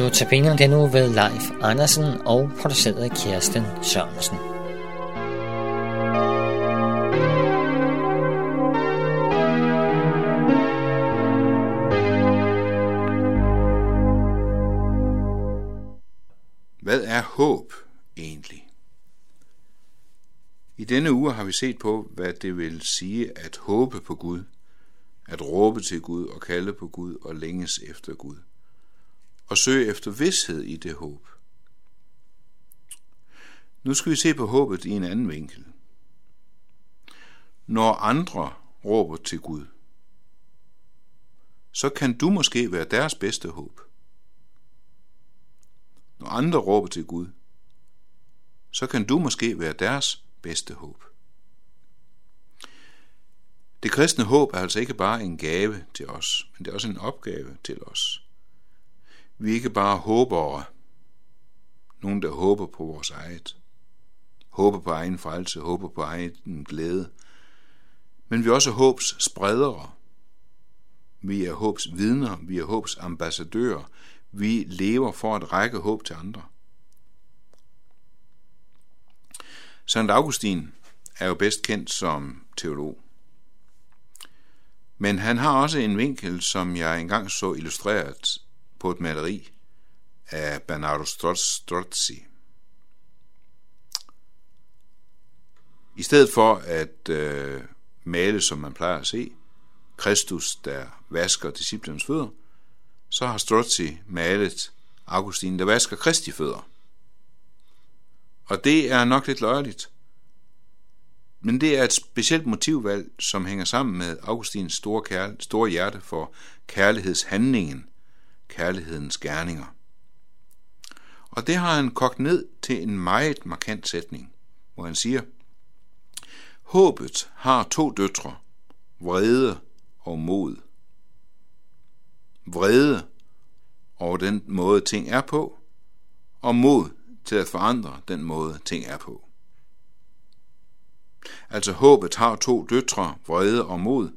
Notabene den nu ved Leif Andersen og produceret af Kirsten Sørensen. Hvad er håb egentlig? I denne uge har vi set på, hvad det vil sige at håbe på Gud, at råbe til Gud og kalde på Gud og længes efter Gud og søge efter vidshed i det håb. Nu skal vi se på håbet i en anden vinkel. Når andre råber til Gud, så kan du måske være deres bedste håb. Når andre råber til Gud, så kan du måske være deres bedste håb. Det kristne håb er altså ikke bare en gave til os, men det er også en opgave til os. Vi er ikke bare håbere, nogen der håber på vores eget, håber på egen frelse, håber på egen glæde, men vi er også håbs spredere. Vi er håbs vidner, vi er håbs ambassadører, vi lever for at række håb til andre. Sankt Augustin er jo bedst kendt som teolog. Men han har også en vinkel, som jeg engang så illustreret på et maleri af Bernardo Strozzi. I stedet for at øh, male, som man plejer at se, Kristus, der vasker disciplens fødder, så har Strozzi malet Augustin, der vasker Kristi fødder. Og det er nok lidt løjerligt, Men det er et specielt motivvalg, som hænger sammen med Augustins store, kærl- store hjerte for kærlighedshandlingen, kærlighedens gerninger. Og det har han kogt ned til en meget markant sætning, hvor han siger, Håbet har to døtre, vrede og mod. Vrede over den måde ting er på, og mod til at forandre den måde ting er på. Altså håbet har to døtre, vrede og mod,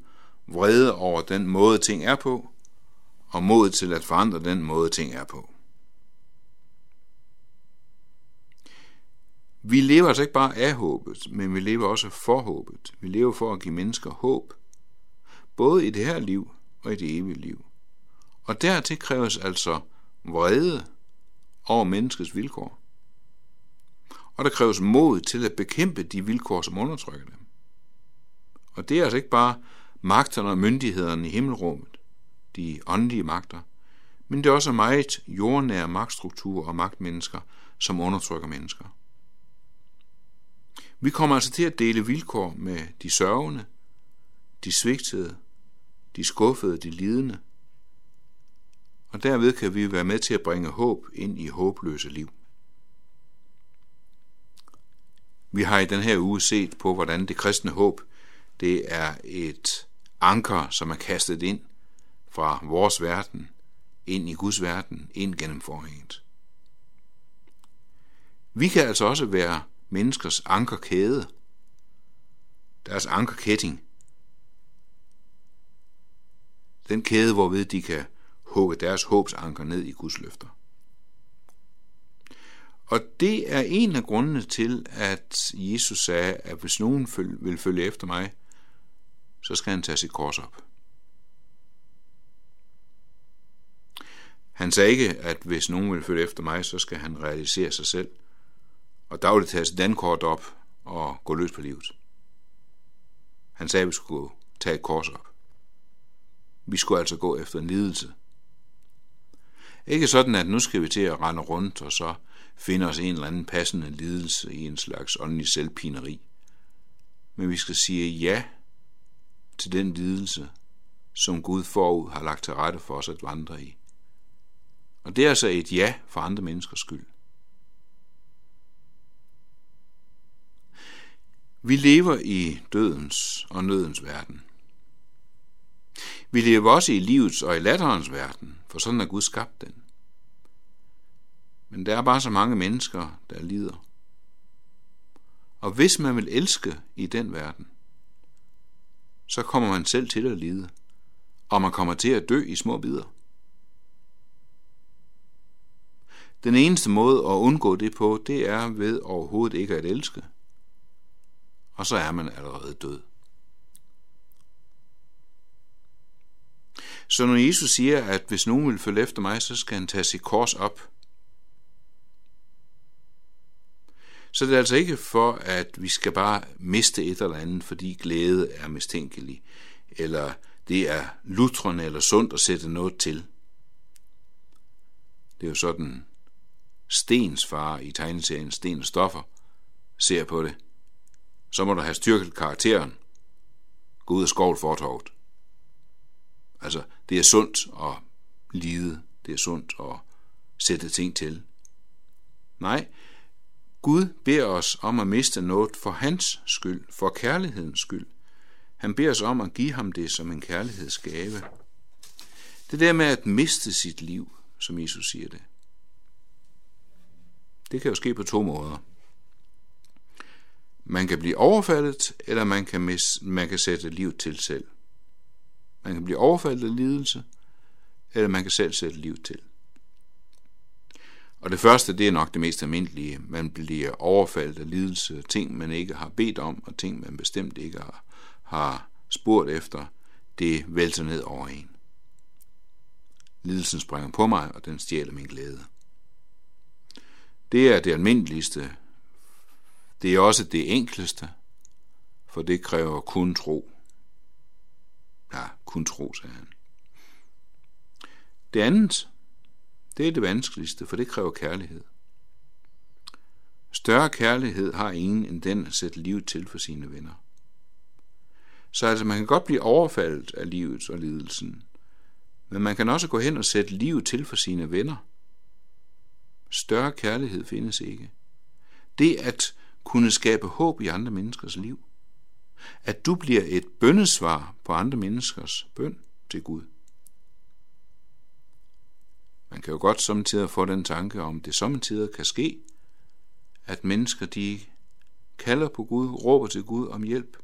vrede over den måde ting er på, og mod til at forandre den måde ting er på. Vi lever altså ikke bare af håbet, men vi lever også for håbet. Vi lever for at give mennesker håb, både i det her liv og i det evige liv. Og dertil kræves altså vrede over menneskets vilkår. Og der kræves mod til at bekæmpe de vilkår, som undertrykker dem. Og det er altså ikke bare magterne og myndighederne i himmelrummet, de åndelige magter, men det er også meget jordnære magtstrukturer og magtmennesker, som undertrykker mennesker. Vi kommer altså til at dele vilkår med de sørgende, de svigtede, de skuffede, de lidende, og derved kan vi være med til at bringe håb ind i håbløse liv. Vi har i den her uge set på, hvordan det kristne håb, det er et anker, som er kastet ind fra vores verden, ind i Guds verden, ind gennem forhænget. Vi kan altså også være menneskers ankerkæde, deres ankerkætting, den kæde, hvorved de kan hugge deres håbsanker ned i Guds løfter. Og det er en af grundene til, at Jesus sagde, at hvis nogen vil følge efter mig, så skal han tage sit kors op. Han sagde ikke, at hvis nogen vil følge efter mig, så skal han realisere sig selv, og dagligt tage sit dankort op og gå løs på livet. Han sagde, at vi skulle tage et kors op. Vi skulle altså gå efter en lidelse. Ikke sådan, at nu skal vi til at rende rundt og så finde os en eller anden passende lidelse i en slags åndelig selvpineri. Men vi skal sige ja til den lidelse, som Gud forud har lagt til rette for os at vandre i. Og det er altså et ja for andre menneskers skyld. Vi lever i dødens og nødens verden. Vi lever også i livets og i latterens verden, for sådan er Gud skabt den. Men der er bare så mange mennesker, der lider. Og hvis man vil elske i den verden, så kommer man selv til at lide, og man kommer til at dø i små bidder. Den eneste måde at undgå det på, det er ved overhovedet ikke at elske. Og så er man allerede død. Så når Jesus siger, at hvis nogen vil følge efter mig, så skal han tage sit kors op. Så det er altså ikke for, at vi skal bare miste et eller andet, fordi glæde er mistænkelig, eller det er lutrende eller sundt at sætte noget til. Det er jo sådan, Stens far i tegneserien Sten Stoffer ser på det. Så må du have styrket karakteren. Gå ud af skovl fortorvet. Altså, det er sundt at lide. Det er sundt at sætte ting til. Nej, Gud beder os om at miste noget for hans skyld, for kærlighedens skyld. Han beder os om at give ham det som en kærlighedsgave. Det der med at miste sit liv, som Jesus siger det, det kan jo ske på to måder. Man kan blive overfaldet, eller man kan, mis, man kan sætte liv til selv. Man kan blive overfaldet af lidelse, eller man kan selv sætte liv til. Og det første, det er nok det mest almindelige. Man bliver overfaldet af lidelse, ting man ikke har bedt om, og ting man bestemt ikke har, har spurgt efter, det vælter ned over en. Lidelsen springer på mig, og den stjæler min glæde. Det er det almindeligste. Det er også det enkleste, for det kræver kun tro. Ja, kun tro, sagde han. Det andet, det er det vanskeligste, for det kræver kærlighed. Større kærlighed har ingen end den at sætte livet til for sine venner. Så altså, man kan godt blive overfaldet af livet og lidelsen, men man kan også gå hen og sætte livet til for sine venner. Større kærlighed findes ikke. Det at kunne skabe håb i andre menneskers liv. At du bliver et bønnesvar på andre menneskers bøn til Gud. Man kan jo godt samtidig få den tanke om, det samtidig kan ske, at mennesker de kalder på Gud, råber til Gud om hjælp.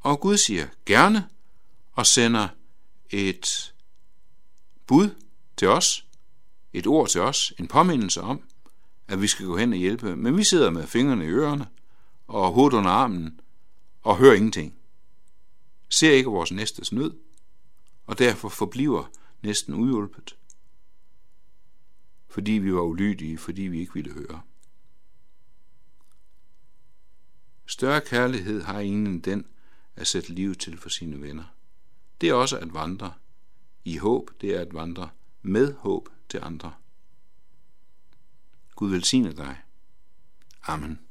Og Gud siger gerne og sender et bud til os, et ord til os, en påmindelse om, at vi skal gå hen og hjælpe, men vi sidder med fingrene i ørerne og hovedet under armen og hører ingenting. Ser ikke vores næstes nød, og derfor forbliver næsten uhjulpet, fordi vi var ulydige, fordi vi ikke ville høre. Større kærlighed har ingen end den at sætte liv til for sine venner. Det er også at vandre i håb, det er at vandre med håb til andre. Gud velsigne dig. Amen.